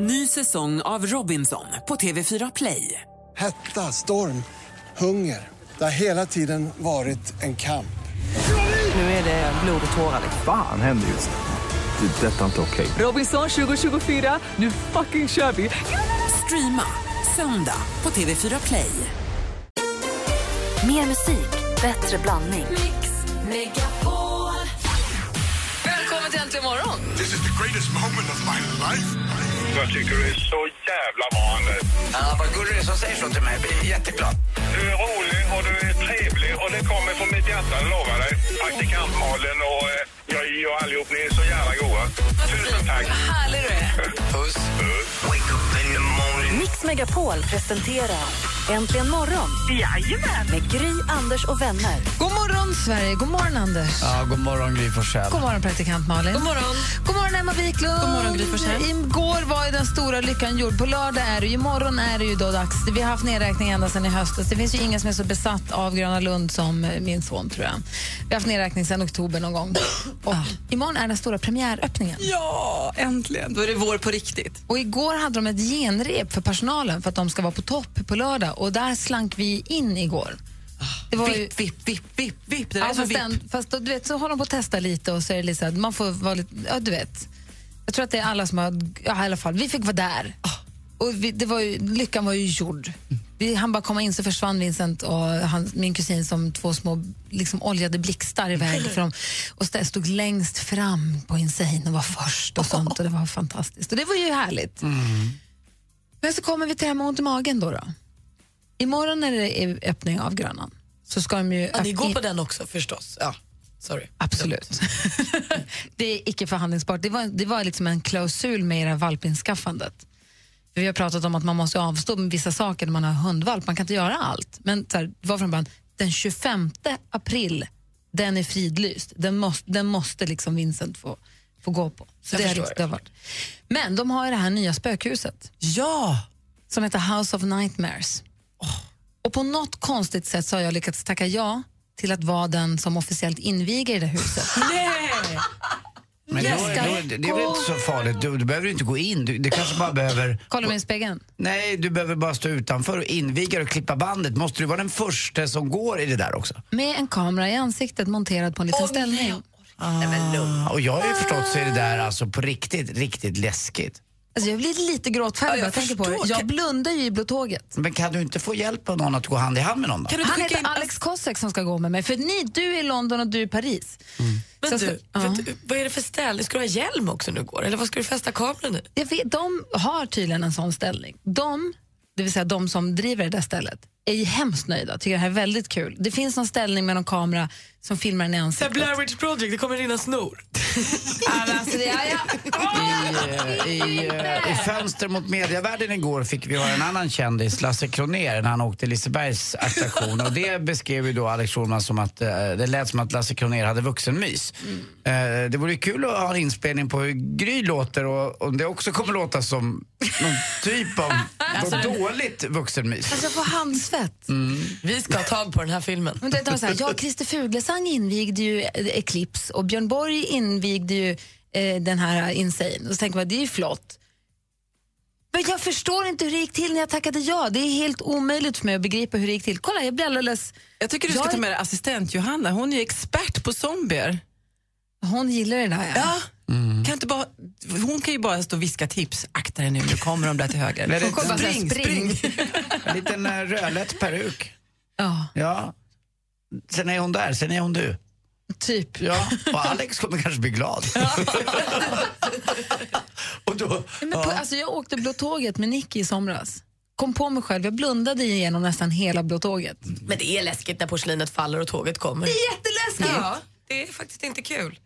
Ny säsong av Robinson på TV4 Play. Hetta, storm, hunger. Det har hela tiden varit en kamp. Nu är det blod och tårar. Fan händer just nu. Det. är Detta är inte okej. Robinson 2024, nu fucking kör vi! Streama söndag på TV4 Play. Mer musik, bättre blandning. Välkommen till Äntligen morgon! This is the greatest moment of my life. Jag tycker du är så jävla bra, Anders. Ja, vad gullig du är som säger så till mig. Jag blir jätteglad. Du är rolig och du är trevlig och det kommer från mitt hjärta, det lovar jag dig. Praktikant Malin och eh, jag, jag allihop, ni är så jävla goa. Tusen tack. Vad härlig du är. Puss. Wake up in the morning. Mix Megapol presenterar Äntligen morgon med Gry, Anders och vänner. God morgon, Sverige. God morgon, Anders. Ja, god morgon, Gry Forssell. God morgon, praktikant Malin. God morgon, God morgon Emma Wiklund. God morgon, Gry Forssell. Igår var ju den stora lyckan gjord. På lördag är det ju, imorgon är det ju då dags. Vi har haft nedräkning ända sedan i höstas. Det finns ju ingen som är så besatt av Gröna Lund som min son, tror jag. Vi har haft nedräkning sedan oktober någon gång. Och imorgon är den stora premiäröppningen. Ja, äntligen. Då är det vår på riktigt. Och igår hade de ett genrep för personalen för att de ska vara på topp på lördag. Och där slank vi in igår. Det var ju, Vipp, vipp, vipp, vipp, vipp. Det ja, fast, vipp. den, fast då, du vet, så håller de på att testa lite och så är det lite så att man får vara lite, ja du vet. Jag tror att det är alla som har, ja i alla fall, vi fick vara där. Ah. Och vi, det var ju, lyckan var ju gjord. Vi han bara komma in så försvann Vincent och han, min kusin som två små liksom, oljade blixtar iväg för dem och stod längst fram på Insane och var först och sånt och det var fantastiskt. Och det var ju härligt. Men så kommer vi till det här med ont i magen då. då. Imorgon när det är öppning av Grönan så ska de ju... Ja, ni går på den också förstås. Ja, sorry. Absolut. det är icke förhandlingsbart. Det var, det var liksom en klausul med era valpinskaffandet. Vi har pratat om att man måste avstå med vissa saker när man har hundvalp. Man kan inte göra allt. Men så här, var från början, den 25 april, den är fridlyst. Den måste, den måste liksom Vincent få, få gå på. Så Jag det liksom, det har varit. Men de har ju det här nya spökhuset Ja! som heter House of Nightmares. Och på något konstigt sätt så har jag lyckats tacka ja till att vara den som officiellt inviger i det huset. Nej! Men då, då, det är väl inte så farligt. Du, du behöver inte gå in. Du, det kanske bara behöver... Kolla mig i spegeln. Nej, du behöver bara stå utanför och inviga och klippa bandet. Måste du vara den första som går i det där också? Med en kamera i ansiktet monterad på en liten ställning. Ah, och jag har ju förstått så är det där alltså på riktigt, riktigt läskigt. Alltså jag blir lite gråtfärdig Ja, när jag tänker på det. Jag blundar ju i Blå tåget. Men kan du inte få hjälp av någon att gå hand i hand med någon då? Kan du inte Han heter in... Alex Kosek som ska gå med mig. För ni, du är i London och du är i Paris. Men Så jag du, ska- ja. du, vad är det för ställning? Ska du ha hjälm också nu går? Eller vad ska du fästa kameran i? Jag vet, de har tydligen en sån ställning. De, det vill säga de som driver det där stället, är ju hemskt nöjda. Tycker det här är väldigt kul. Det finns någon ställning med någon kamera som filmar en i ansiktet. Blair Witch Project, det kommer rinna snor. Alltså, det. I, i, I fönster mot medievärlden igår fick vi höra en annan kändis, Lasse Kronér, när han åkte Lisebergs attraktion. Och det beskrev ju då Alex Schulman som att eh, det lät som att Lasse Kronér hade vuxenmys. Eh, det vore kul att ha en inspelning på hur Gry låter och om det också kommer låta som någon typ av något dåligt vuxenmys. Alltså, jag får handsvett. Vi ska ha tag på den här filmen. Men det var så här, ja, Christer Fuglesang invigde ju eh, Eclipse och Björn Borg invigde ju eh, den här Insane. Och så tänker man, det är ju flott. Men jag förstår inte hur det gick till när jag tackade ja. Det är helt omöjligt för mig att begripa hur det gick till. Kolla, jag blir alldeles... Jag tycker du ska Jag- ta med dig assistent Johanna. Hon är ju expert på zombier. Hon gillar det där. Ja. Ja. Kan inte bara, hon kan ju bara stå och viska tips. Akta dig nu, nu kommer de där till höger. Hon kommer bara Spring, spring. spring. En liten uh, rödlätt peruk. Ja, Ja. Sen är hon där, sen är hon du. typ. Ja, och Alex kommer kanske bli glad. och då, Men på, alltså, jag åkte Blå tåget med Nicky i somras. Kom på mig själv, jag blundade igenom nästan hela Blå tåget. Men det är läskigt när porslinet faller och tåget kommer. Det är jätteläskigt! Ja, det är faktiskt inte kul.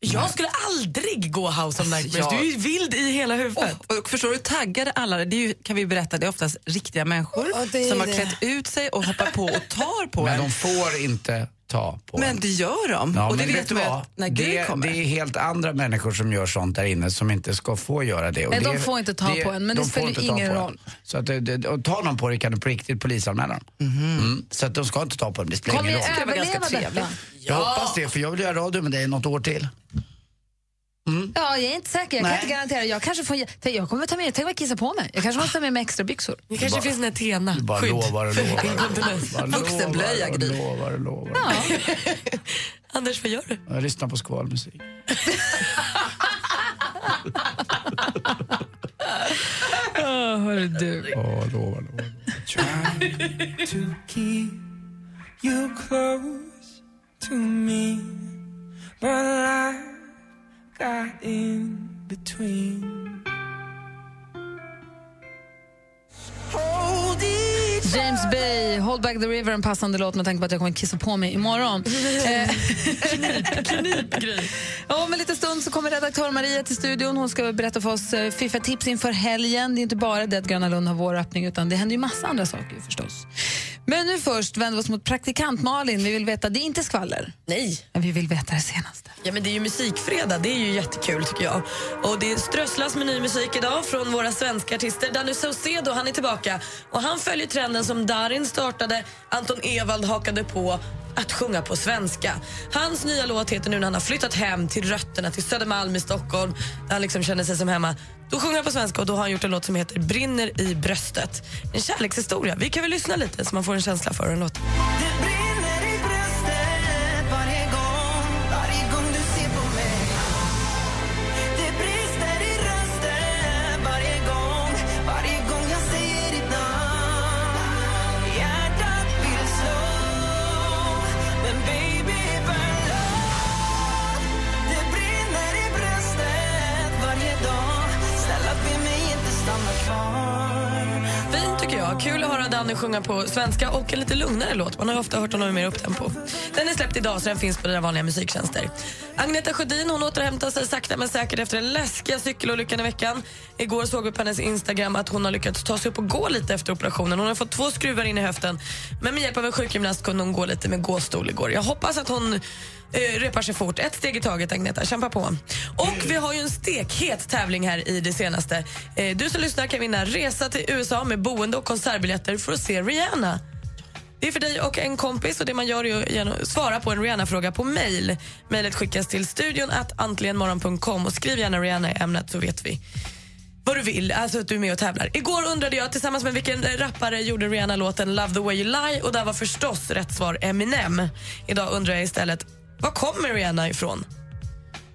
Jag skulle aldrig gå House of Nightmares. ja. Du är ju vild i hela huvudet. Och, och förstår du, taggade alla, det är ju, kan vi berätta, det är oftast riktiga människor är som har klätt ut sig och hoppar på och tar på men en. de får inte ta på Men en. det gör de. Ja, och det vet du man att när Gry Det, kommer. det är helt andra människor som gör sånt där inne som inte ska få göra det. Och Nej, det, de får inte ta på en, men det de får spelar ingen roll. Så att det, det, och tar någon på det kan du på riktigt polisanmäla dem. Mm. Så att de ska inte ta på en, det spelar Kommer ingen jag roll. var ganska överleva trevligt. detta? Jag hoppas det, för jag vill göra radio med dig något år till. Ja, jag är inte säker. Jag kan Nej. inte garantera. Jag kanske får... Tänk, jag kommer ta med... Tänk vad jag kissar på mig. Jag kanske måste ta med mig extra byxor. Det kanske Bara- finns en Tena. Du bara Skydd lovar och lovar. Vuxenblöja, Gry. lovar och lovar. Ja. Anders, vad gör du? Jag lyssnar på skvalmusik. Oh, hörru du. Ja, lovar, lovar. to keep you close to me, but life got in between. James Bay, Hold Back the River, en passande låt med tanke på att jag kommer kissa på mig imorgon. Eh, Ja, Om en liten stund så kommer redaktör Maria till studion. Hon ska berätta för oss eh, fiffiga tips inför helgen. Det är inte bara det att Gröna Lund har våröppning utan det händer ju massa andra saker förstås. Men nu först vänder vi oss mot praktikant Malin. Vi vill veta, det är inte skvaller. Nej. Men vi vill veta det senaste. Ja, men det är ju musikfredag, det är ju jättekul tycker jag. Och det strösslas med ny musik idag från våra svenska artister. Danny Saucedo, han är tillbaka. Och han följer trenden som Darin startade, Anton Ewald hakade på att sjunga på svenska. Hans nya låt heter nu när han har flyttat hem till rötterna, till Södermalm i Stockholm, där han liksom känner sig som hemma. Då sjunger han på svenska och då har han gjort en låt som heter Brinner i bröstet. En kärlekshistoria. Vi kan väl lyssna lite så man får en känsla för den låten. Kul att höra Danny sjunga på svenska och en lite lugnare låt. Man har ofta hört honom i mer upptempo. Den är släppt idag så den finns på dina vanliga musiktjänster. Agneta Sjödin hon återhämtar sig sakta men säkert efter den läskiga cykelolyckan i veckan. Igår såg vi på hennes Instagram att hon har lyckats ta sig upp och gå lite efter operationen. Hon har fått två skruvar in i höften men med hjälp av en sjukgymnast kunde hon gå lite med gåstol igår. Jag hoppas att hon eh, repar sig fort. Ett steg i taget Agneta, kämpa på. Och vi har ju en stekhet tävling här i det senaste. Eh, du som lyssnar kan vinna resa till USA med boende och konsertbiljetter för att se Rihanna. Det är för dig och en kompis och det man gör är att svara på en Rihanna-fråga på mail. Mailet skickas till studion att antligenmorgon.com och skriv gärna Rihanna i ämnet så vet vi vad du vill, alltså att du är med och tävlar. Igår undrade jag tillsammans med vilken rappare gjorde Rihanna låten Love the way you lie och där var förstås rätt svar Eminem. Idag undrar jag istället, var kommer Rihanna ifrån?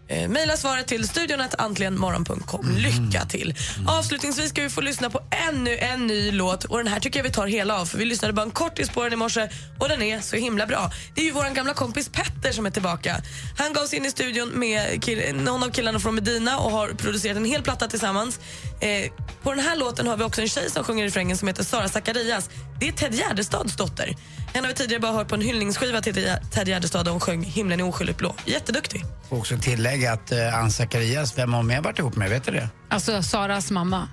Eh, Maila svaret till studion att antligenmorgon.com. Lycka till! Avslutningsvis ska vi få lyssna på ännu en ny låt och den här tycker jag vi tar hela av för vi lyssnade bara en kortis på den i morse och den är så himla bra. Det är ju vår gamla kompis Petter som är tillbaka. Han gav sig in i studion med kill- någon av killarna från Medina och har producerat en hel platta tillsammans. Eh, på den här låten har vi också en tjej som sjunger i refrängen som heter Sara Zacharias. Det är Ted Gärdestads dotter. Henne har vi tidigare bara hört på en hyllningsskiva till Ted Gärdestad där hon sjöng Himlen är oskyldigt blå. Jätteduktig. Får också tillägga att eh, Ann Zacharias, vem har hon mer varit ihop med? Vet du det? Alltså Saras mamma.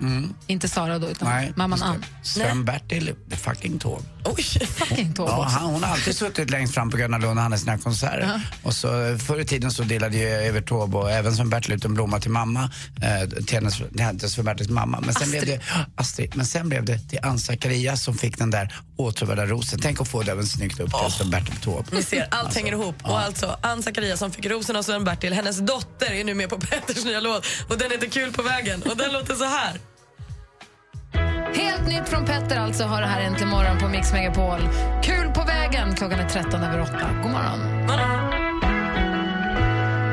Inte Sara då, utan Nej, mamman Ann. det. Sven-Bertil fucking tåg. Oj. Fucking tåg Ja, han, hon har alltid suttit längst fram på Gröna Lund och hade sina konserter. Och så, förr i tiden så delade ju Evert Taube och även som Bertil ut en blomma till mamma, eh, till hennes, till hennes för Bertils mamma. Men sen blev det Astrid. Men sen blev det till Ann Zacharias som fick den där åtråvärda rosen. Tänk att få den snyggt upp till som Bertil Taube. Ni ser, allt Alltså, hänger ihop. Och alltså, Ann Zacharias som fick rosen av Sven-Bertil, hennes dotter är nu med på Petters nya låt och den heter Kul på vägen och den låter så här. Helt nytt från Petter alltså har det här äntligen morgon på Mix Megapol. Kul på vägen! Klockan är 13 över 8. God morgon.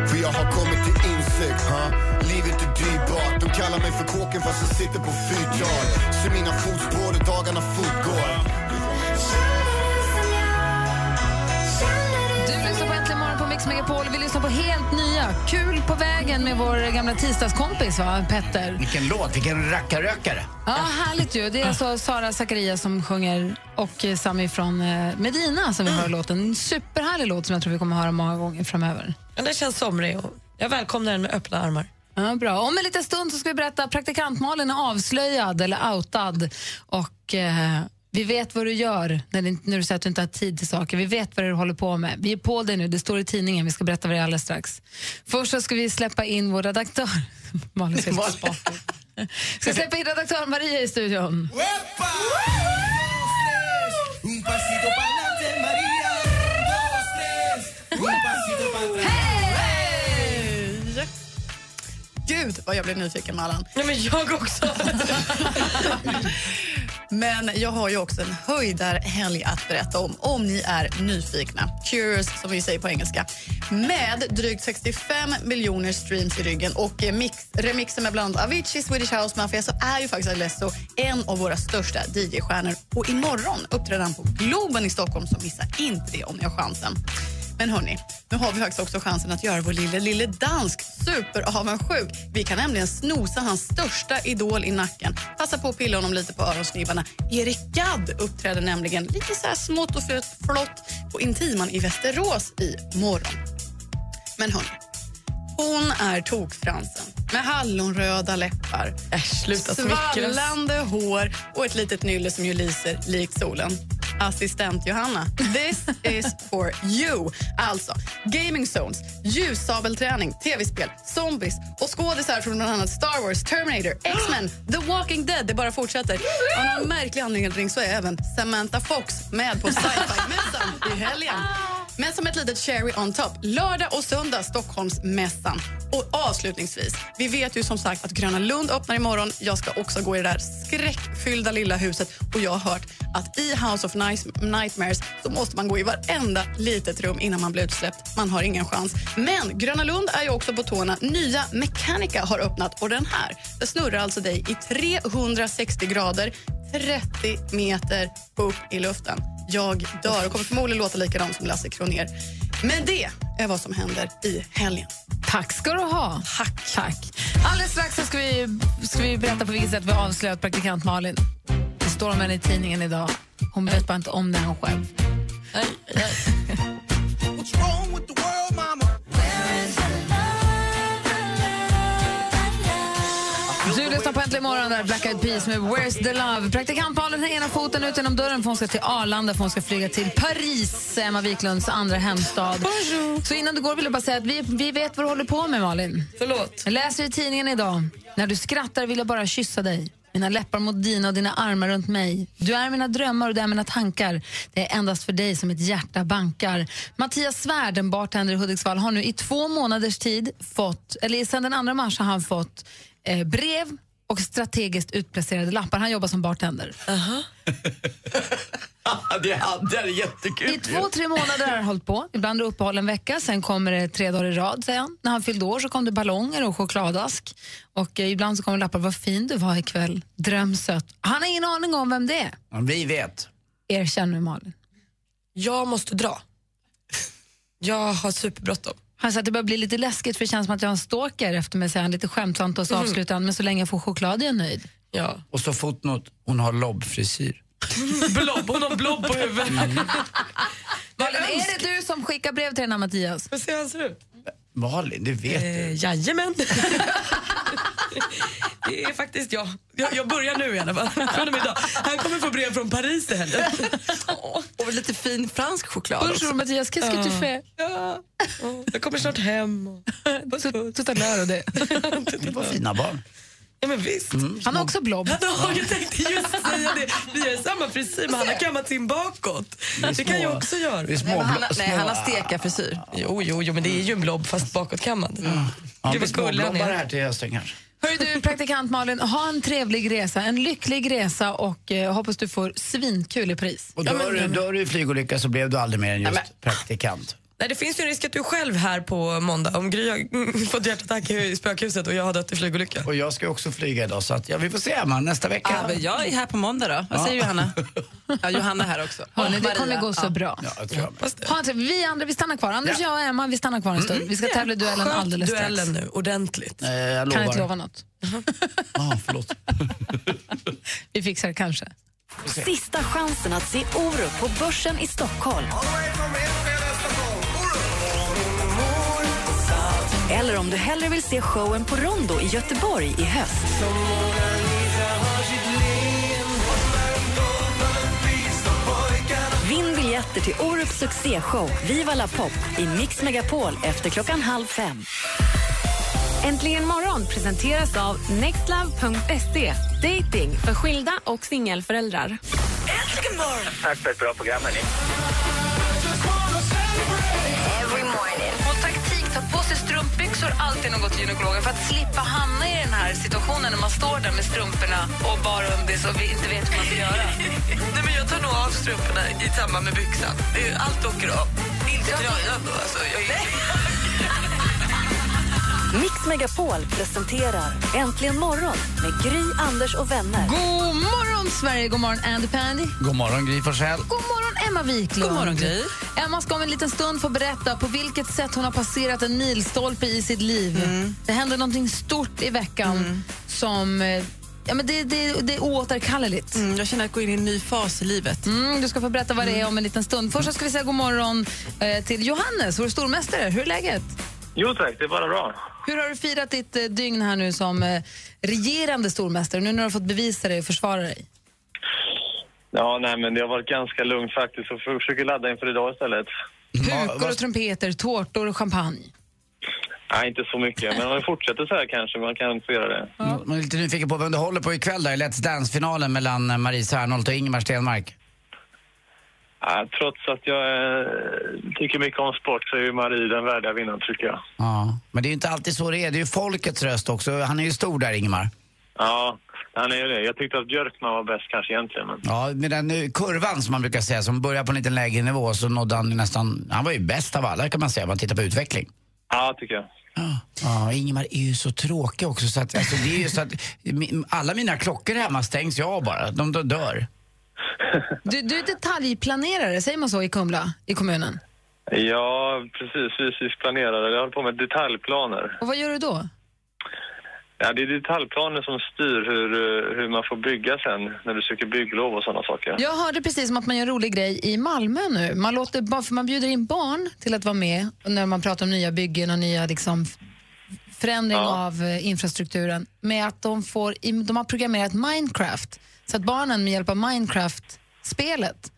För jag har kommit till insikt, ha? livet är dyrbart De kallar mig för kåken fast jag sitter på fyrtal Så mina fotspår dagarna fortgår Megapol. Vi lyssnar på helt nya Kul på vägen med vår gamla tisdagskompis va? Petter. Vilken låt, vilken rackarrökare. Ja, härligt ju. Det är alltså Sara Zacharias som sjunger och Sami från eh, Medina som vi hör låten. En superhärlig låt som jag tror vi kommer höra många gånger framöver. Ja, den känns somrig och jag välkomnar den med öppna armar. Ja, bra. Om en liten stund så ska vi berätta praktikantmalen är avslöjad eller outad. Och eh, vi vet vad du gör när, det, när du säger att du inte har tid till saker. Vi vet vad du håller på med. Vi är på dig nu, det står i tidningen. Vi ska berätta vad det är alldeles strax. Först så ska vi släppa in vår redaktör. Malin ut. Ska släppa in redaktör Maria i studion. Pa'lante. gud vad jag blev nyfiken med Allan. Ja, men jag också. Men jag har ju också en höjdarhelg att berätta om, om ni är nyfikna. Curious, som vi säger på engelska. Med drygt 65 miljoner streams i ryggen och mix, remixen med bland annat Avicii, Swedish House Mafia så är ju faktiskt Alesso en av våra största DJ-stjärnor. Och imorgon uppträder han på Globen i Stockholm, så missa inte det om ni har chansen. Men hörni, nu har vi faktiskt också chansen att göra vår lille, lille dansk superavundsjuk. Vi kan nämligen snosa hans största idol i nacken. Passa på att pilla honom lite på öronsnibbarna. Erik Gadd uppträder nämligen lite så här smått och flott på Intiman i Västerås i morgon. Men hörni, hon är tokfransen med hallonröda läppar, Äsch, smickras. svallande hår och ett litet nylle som ju lyser likt solen. Assistent Johanna, this is for you. Alltså, gaming zones, ljussabelträning, tv-spel, zombies och skådisar från bland annat Star Wars, Terminator, X-Men, The Walking Dead. Det bara fortsätter. Av någon märklig anledning så är även Samantha Fox med på sci-fi-mässan i helgen. Men som ett litet cherry on top, lördag och söndag Stockholmsmässan. Och avslutningsvis, vi vet ju som sagt att Gröna Lund öppnar imorgon. Jag ska också gå i det där skräckfyllda lilla huset och jag har hört att i House of Night Nightmares så måste man gå i varenda litet rum innan man blir utsläppt. Man har ingen chans. Men Gröna Lund är ju också på tårna. Nya Mechanica har öppnat och den här, det snurrar alltså dig i 360 grader 30 meter upp i luften. Jag dör och kommer förmodligen låta likadant som Lasse Kroner. Men det är vad som händer i helgen. Tack ska du ha. Tack. Tack. Alldeles strax så ska vi, ska vi berätta på vilket sätt vi har avslöjat praktikant Malin. Det står om henne i tidningen idag. Hon vet bara inte om det än själv. Du lyssnar på Äntligen morgon där Black Eyed Peas med Where's the love. Praktikant Malin har ena foten ut genom dörren för hon ska till Arlanda för hon ska flyga till Paris, Emma Wiklunds andra hemstad. Så innan du går vill jag bara säga att vi, vi vet vad du håller på med Malin. Förlåt. Jag läser i tidningen idag. När du skrattar vill jag bara kyssa dig. Mina läppar mot dina och dina armar runt mig. Du är mina drömmar och du är mina tankar. Det är endast för dig som mitt hjärta bankar. Mattias Svärd, en bartender i Hudiksvall, har nu i två månaders tid fått, eller sedan den 2 mars har han fått eh, brev och strategiskt utplacerade lappar. Han jobbar som bartender. det, är, det är jättekul. I två, tre månader har han hållit på. Ibland är det uppehåll en vecka, sen kommer det tre dagar i rad, säger han. När han fyllde år så kom det ballonger och chokladask. Och eh, ibland så kommer lappar, vad fin du var ikväll, drömsött. Han har ingen aning om vem det är. Ja, vi vet. Erkänn nu Malin. Jag måste dra. Jag har superbråttom. Han sa att det börjar bli lite läskigt för det känns som att jag har en stalker efter mig, säger han lite skämtsamt och så Mhm. avslutar han, men så länge jag får choklad är jag nöjd. Ja. Och så fotnot, hon har lobbfrisyr. blobb, hon har blobb på huvudet. Malin, är det du som skickar brev till den här Mattias? Hur han ser ut. Malin, det vet du. Eh, jajamän. Det är faktiskt jag. jag. Jag börjar nu i alla fall. Från och med idag. Han kommer få brev från Paris i helgen. Och lite fin fransk choklad Bonjour Mattias, qu'est-ce que tu fais? Ja. Ja, Jag kommer snart hem. Tout à l'heure och det. Det var fina barn. Ja, men visst. Han har också blob. Ja, jag tänkte just säga det. Vi har samma frisyr, men han har kammat sin bakåt. Det kan jag också göra. det är små Nej, han, har- nej, han har stekarfrisyr. Jo, jo, jo, men det är ju en blob fast bakåtkammad. Ja, Gud, vi vad gullig han blobbar är. här till hösten kanske. Hörru du, praktikant Malin, ha en trevlig resa, en lycklig resa och eh, hoppas du får svinkul i Paris. Och dör, du- dör du i flygolycka så blev du aldrig mer än just praktikant. Nej, det finns ju en risk att du själv här på måndag. Om Gry har mm, fått hjärtattack i spökhuset och jag har dött i flygolycka. Och jag ska också flyga idag så att, ja, vi får se man nästa vecka. Ja, men jag är här på måndag då. Vad Ja. säger Johanna? Ja, Johanna är här också. Hörni, Och det kommer gå så Ja. bra. Ja, jag tror jag med. Ha en trevlig- vi andra vi stannar kvar. Anders, jag och Emma vi stannar kvar en stund. Vi ska tävla i duellen alldeles strax. duellen nu, ordentligt. Eh, jag Kan lovar. inte lova något. Ah, förlåt. Vi fixar det kanske. Sista chansen att se Orup på Börsen i Stockholm. Eller om du hellre vill se showen på Rondo i Göteborg i höst. Vinn biljetter till Orups succéshow Viva la pop i Mix Megapol efter klockan halv fem. Äntligen morgon presenteras av nextlove.se. Dating för skilda och singelföräldrar. Tack för ett bra program, hörni. Byxor, alltid något till gynekologen för att slippa hamna i den här situationen när man står där med strumporna och bara undis och vi inte vet hur man ska göra. Nej, men jag tar nog av strumporna i samband med byxan. Det är- Allt åker av. Inte tröjan då. Alltså, jag är... Mix Megapol presenterar Äntligen morgon med Gry, Anders och vänner. God morgon, Sverige! God morgon, Andy Pandy. God morgon Gry Forssell. God morgon, Emma Wiklund. God morgon, Gry. Emma ska om en liten stund få berätta på vilket sätt hon har passerat en milstolpe i sitt liv. Mm. Det hände någonting stort i veckan som... eh, Ja, men det, det, det är oåterkalleligt. Mm, jag känner att jag går in i en ny fas i livet. Mm, du ska få berätta vad det är om en liten stund. Först så ska vi säga god morgon eh, till Johannes, vår stormästare. Hur är läget? Jo tack, det är bara bra. Hur har du firat ditt eh, dygn här nu som eh, regerande stormästare? Nu när du har fått bevisa dig och försvara dig. Ja, nej men det har varit ganska lugnt faktiskt och jag försöker ladda inför idag istället. Pukor och trumpeter, tårtor och champagne. Nej, inte så mycket, men om vi fortsätter så här kanske man kan få göra det. Man är lite nyfiken på vem du håller på ikväll där i Let's Dance-finalen mellan Marie Serneholt och Ingemar Stenmark. Ja, trots att jag eh, tycker mycket om sport så är ju Marie den värdiga vinnaren tycker jag. Ja, men det är ju inte alltid så det är. Det är ju folkets röst också. Han är ju stor där, Ingemar. Ja, han är ju det. Jag tyckte att Björkman var bäst kanske egentligen. Men... Ja, med den eh, kurvan som man brukar säga, som börjar på en liten lägre nivå, så nådde han nästan... Han var ju bäst av alla kan man säga, om man tittar på utveckling. Ja, tycker jag. Ja, Ingemar är ju så tråkig också så att, alltså, det är ju så att alla mina klockor hemma stängs ju av bara. De, de dör. Du, du är detaljplanerare, säger man så i Kumla, i kommunen? Ja, precis. Fysisk planerare. Jag håller på med detaljplaner. Och vad gör du då? Ja, det är detaljplaner som styr hur, eh, hur man får bygga sen när du söker bygglov och sådana saker. Jag hörde precis om att man gör en rolig grej i Malmö nu. Man, låter, för man bjuder in barn till att vara med när man pratar om nya byggen och nya liksom, förändring av eh, infrastrukturen. Med att de, får, i- de har programmerat Minecraft så att barnen med hjälp av Minecraft-spelet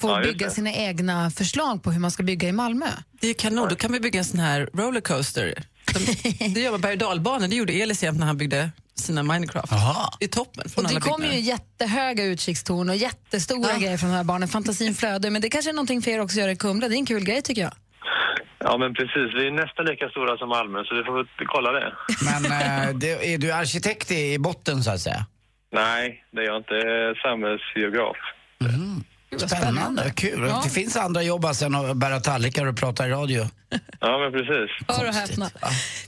får Ja, bygga sina egna förslag på hur man ska bygga i Malmö. Det är kanon, då kan vi bygga en sån här rollercoaster. De, det gör man berg och dalbanor, det gjorde Elis jämt när han byggde sina Minecraft. Det är toppen från Och det kommer ju jättehöga utkikstorn och jättestora Ja. grejer från de här barnen. Fantasin flödar. Men det kanske är någonting för er också att göra i Kumla. Det är en kul grej tycker jag. Ja, men precis. Vi är nästan lika stora som Malmö, så vi får kolla det. Men eh, det, är du arkitekt i, i botten så att säga? Nej, det är jag inte. Jag är samhällsgeograf. Spännande, kul. Ja. Det finns andra jobb alltså än att bära tallrikar och prata i radio. Ja, men precis. Hör och häpna.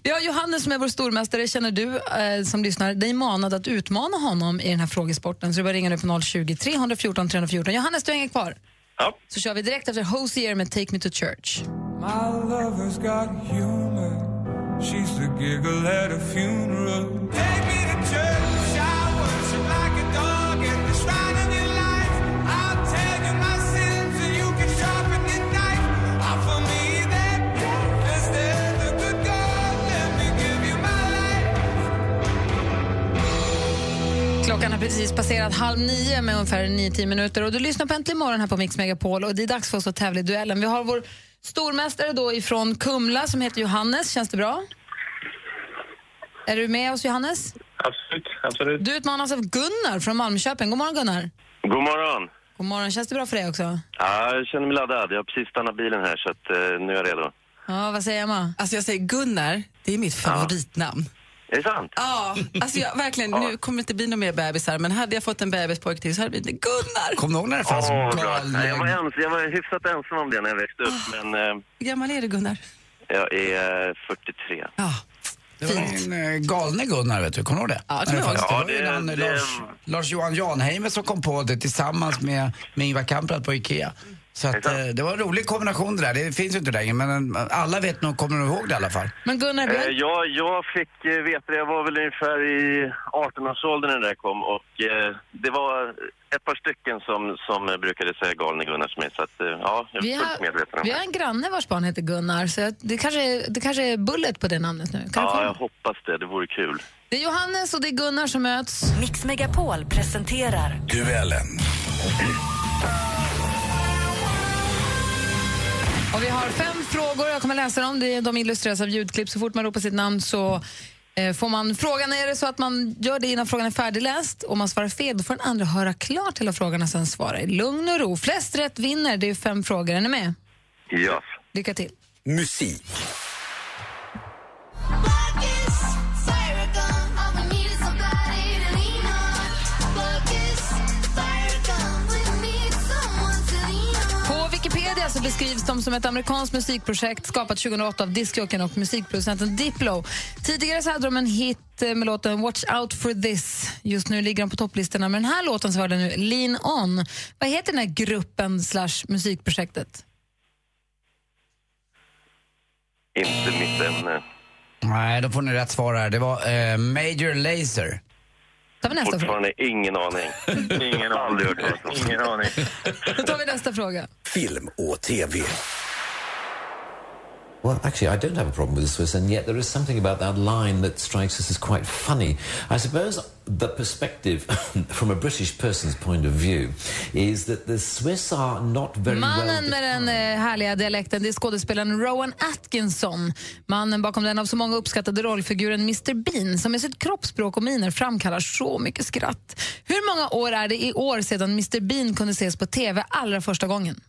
Vi har Johannes som är vår stormästare. Känner du eh, som lyssnar dig manad att utmana honom i den här frågesporten? Så du bara ringa nu på 020 314 314. Johannes, du hänger kvar. Ja. Så kör vi direkt efter Hosier med Take Me To Church. My lover's got humor. She's the giggle at a funeral. Take me to church. Klockan har precis passerat halv nio med ungefär 9-10 minuter. Och du lyssnar på Äntligen morgon här på Mix Megapol. Och det är dags för oss att tävla i duellen. Vi har vår stormästare då ifrån Kumla som heter Johannes. Känns det bra? Är du med oss Johannes? Absolut, absolut. Du utmanas av Gunnar från Malmköping. God morgon Gunnar. God morgon. God morgon. Känns det bra för dig också? Ja, jag känner mig laddad. Jag har precis stannat bilen här så att, eh, nu är jag redo. Ja, vad säger Emma? Alltså jag säger Gunnar, det är mitt favoritnamn. Är det sant? Ja, alltså jag, verkligen, nu kommer det inte bli några mer bebisar, men hade jag fått en bebispojke till så hade det blivit Gunnar. Kommer du ihåg när det fanns galna... Nej, jag, var ens, jag var hyfsat ensam om det när jag växte upp, men eh, Hur gammal är du Gunnar? jag är eh, 43. Det var en eh, galne Gunnar, vet du. Kommer du ihåg det? Ja, det fanns- ihåg. det var ju Ja, han, det- Lars, Lars-Johan Janheimer som kom på det tillsammans med, med Ingvar Kamprad på Ikea. Så att, eh, det var en rolig kombination det där. Det finns ju inte längre, men eh, alla vet nog, kommer nog ihåg det i alla fall. Men Gunnar, Eh, jag, jag fick eh, veta det, jag var väl ungefär i 18-årsåldern när det där kom och eh, det var ett par stycken som, som brukade säga galne Gunnar till mig så att eh, ja, jag Vi är har, fullt medveten om vi det. har en granne vars barn heter Gunnar, så jag- det kanske, är, det kanske är Bullet på det namnet nu. Kan du Ja, kolla? jag hoppas det, det vore kul. Det är Johannes och det är Gunnar som möts. Mix Megapol presenterar Duellen. Och vi har fem frågor, jag kommer läsa dem. Det är, de illustreras av ljudklipp. Så fort man ropar sitt namn så eh, får man frågan. Är det så att man gör det innan frågan är färdigläst Om man svarar fel då får den andra höra klart hela frågan och sen svara i lugn och ro. Flest rätt vinner. Det är fem frågor. Är ni med? Ja. Lycka till. Musik. Så beskrivs de som ett amerikanskt musikprojekt skapat 2008 av diskjockeyn och musikproducenten Diplo. Tidigare så hade de en hit eh, med låten Watch out for this. Just nu ligger de på topplistorna med den här låten så var det nu Lean on. Vad heter den här gruppen slash musikprojektet? Inte mitt ämne. Nej, då får ni rätt svar här. Det var eh, Major Lazer. Tar vi nästa fråga? Fortfarande ingen aning. ingen aning. Aldrig hört. Ingen aning. Då tar vi nästa fråga. Film och TV. Well, actually, I don't have a problem with the Swiss, and yet there is something about that line that strikes us as quite funny. I suppose the perspective from a British person's point of view is that the Swiss are not very Mannen well... med den eh, härliga dialekten det är skådespelaren Rowan Atkinson. Mannen bakom den av så många uppskattade rollfiguren Mr Bean som med sitt kroppsspråk och miner framkallar så mycket skratt. Hur många år är det i år sedan Mr Bean kunde ses på TV allra första gången?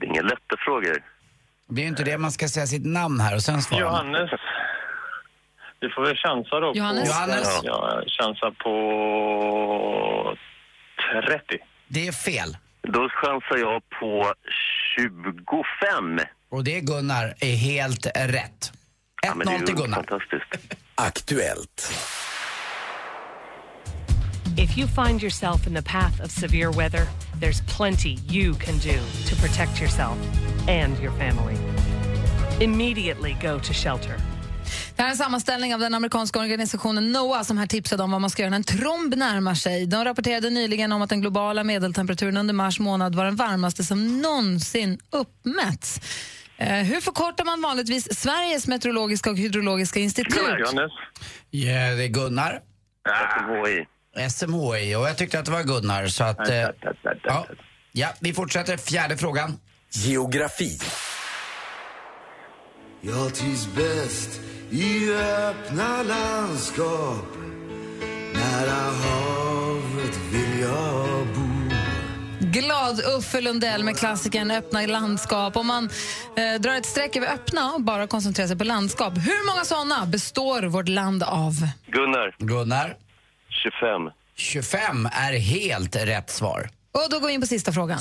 Det är inga lätta frågor. Det är ju inte det man ska säga sitt namn här och sen svara. Johannes. Vi får väl chansa då. Johannes. På, Johannes. Ja, chansa på 30. Det är fel. Då chansar jag på 25. Och det Gunnar är helt rätt. Ja, men det är 1-0 till ju Gunnar. fantastiskt. Aktuellt. If you find yourself in the path of severe weather, there's plenty you can do to protect yourself and your family. Immediately go to shelter. Det här är en sammanställning av den amerikanska organisationen NOAA som här tipsade om vad man ska göra när en tromb närmar sig. De rapporterade nyligen om att den globala medeltemperaturen under mars månad var den varmaste som någonsin uppmätts. Eh, hur förkortar man vanligtvis Sveriges meteorologiska och hydrologiska institut? Johannes. Ja, det är Gunnar. SMHI. SMHI. Och jag tyckte att det var Gunnar, så att... Eh, ja. ja, vi fortsätter. Fjärde frågan. Geografi. Jag trivs bäst i öppna landskap Nära havet vill jag bo Glad Uffe Lundell med klassikern Öppna landskap. Om man eh, drar ett streck över öppna och bara koncentrerar sig på landskap, hur många såna består vårt land av? Gunnar. Gunnar. 25. 25 är helt rätt svar. Och då går vi in på sista frågan.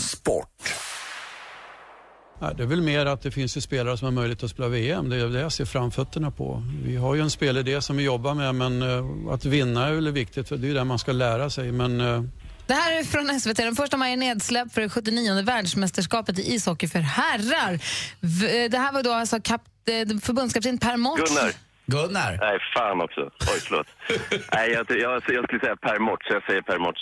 Nej, det är väl mer att det finns ju spelare som har möjlighet att spela VM. Det är det jag ser framfötterna på. Vi har ju en spelidé som vi jobbar med men eh, att vinna är väl viktigt för det är ju det man ska lära sig. Men eh, Det här är från SVT. Den första maj är nedsläpp för det 79 världsmästerskapet i ishockey för herrar. V- Det här var då alltså kap- eh, förbundskapten Per Mårts. Gunnar. Gunnar. Nej, fan också. Oj, förlåt. Nej, jag, jag, jag skulle säga Per Mårts, så jag säger Per Mårts.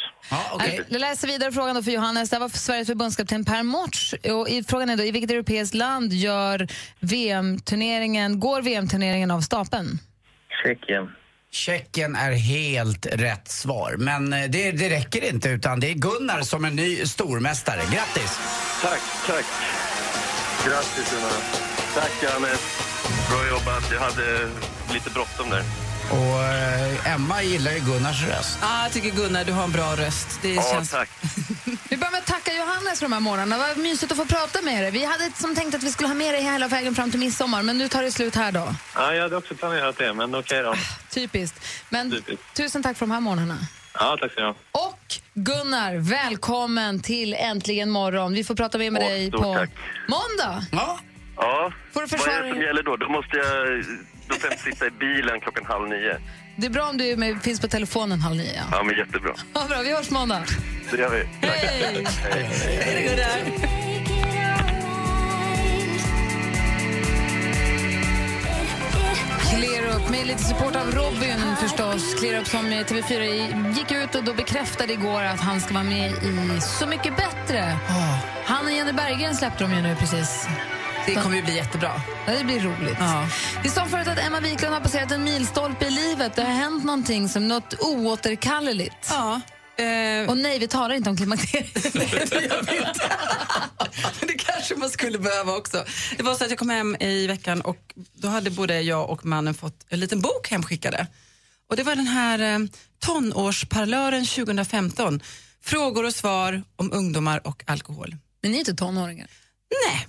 Okay. Jag läser vidare frågan då för Johannes. Det här var för Sveriges förbundskapten Per Mårts. Och i- Frågan är då, i vilket europeiskt land gör VM-turneringen, går VM-turneringen av stapeln? Tjeckien. Tjeckien är helt rätt svar. Men eh, det, det räcker inte, utan det är Gunnar som är ny stormästare. Grattis! Tack, tack. Grattis, Gunnar. Tack, Johannes. Bra jobbat. Jag hade lite bråttom där. Och eh, Emma gillar ju Gunnars röst. Ah, jag tycker Gunnar, du har en bra röst. Det Ja, känns... tack. Vi börjar med att tacka Johannes för de här morgnarna. Vad mysigt att få prata med dig. Vi hade som tänkt att vi skulle ha med dig hela vägen fram till midsommar, men nu tar det slut här då. Ja, jag hade också planerat det, men okej då. Typiskt. Men Typiskt. tusen tack för de här morgnarna. Ja, tack så mycket. Och Gunnar, välkommen till Äntligen morgon. Vi får prata mer med Åh, dig stort på tack. måndag. Ja. Ja, Får du vad är försvara det som dig? gäller då? Då måste jag... Då får jag sitta i bilen klockan halv nio. Det är bra om du är med, finns på telefonen halv nio. Ja. Ja, men jättebra. Ja, bra, vi hörs måndag. Det gör vi. Hej! Hej. Clear Up med lite support av Robin förstås. Clear Up som TV4 i- gick ut och då bekräftade igår att han ska vara med i Så mycket bättre. Han och Jenny Berggren släppte de ju nu precis. Det kommer ju bli jättebra. Ja, det blir roligt. Ja. Vi sa förut att Emma Wiklund har passerat en milstolpe i livet. Det har hänt någonting som något oåterkalleligt. Ja. Eh, Och nej, vi talar inte om klimakteriet. det kanske man skulle behöva också. Det var så att jag kom hem i veckan och då hade både jag och mannen fått en liten bok hemskickade. Och det var den här eh, tonårsparlören 2015. Frågor och svar om ungdomar och alkohol. Men ni är inte tonåringar. Nej,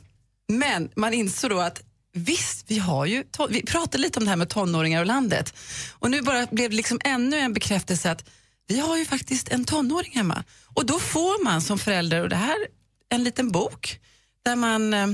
men man insåg då att visst, vi har ju, vi pratade lite om det här med tonåringar och landet. Och nu bara blev det liksom ännu en bekräftelse att vi har ju faktiskt en tonåring hemma. Och då får man som förälder, och det här en liten bok där man eh,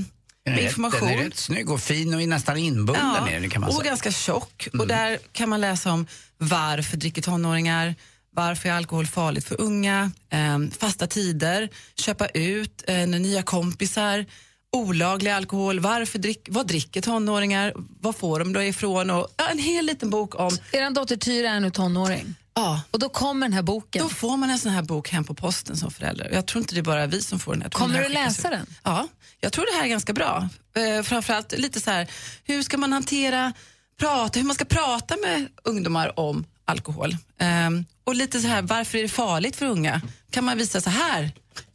med information. Den är rätt snygg och fin och är nästan inbunden i den kan man och säga. Mm. ganska tjock. Och där kan man läsa om varför dricker tonåringar, varför är alkohol farligt för unga, eh, fasta tider, köpa ut, eh, nya kompisar, olaglig alkohol, varför drick, vad dricker tonåringar, vad får de då ifrån och ja, en hel liten bok om... Er dotter Tyra är nu tonåring. Ja. Och då kommer den här boken. Då får man en sån här bok hem på posten som förälder. Jag tror inte det är bara vi som får den. Kommer den du här läsa ut. den? Ja, jag tror det här är ganska bra. Eh, framförallt lite så här, hur ska man hantera, prata, hur man ska prata med ungdomar om alkohol. Ehm, och lite så här, varför är det farligt för unga? Kan man visa så här,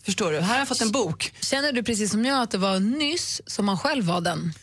förstår du, här har jag fått en bok. Känner du precis som jag att det var nyss som man själv var den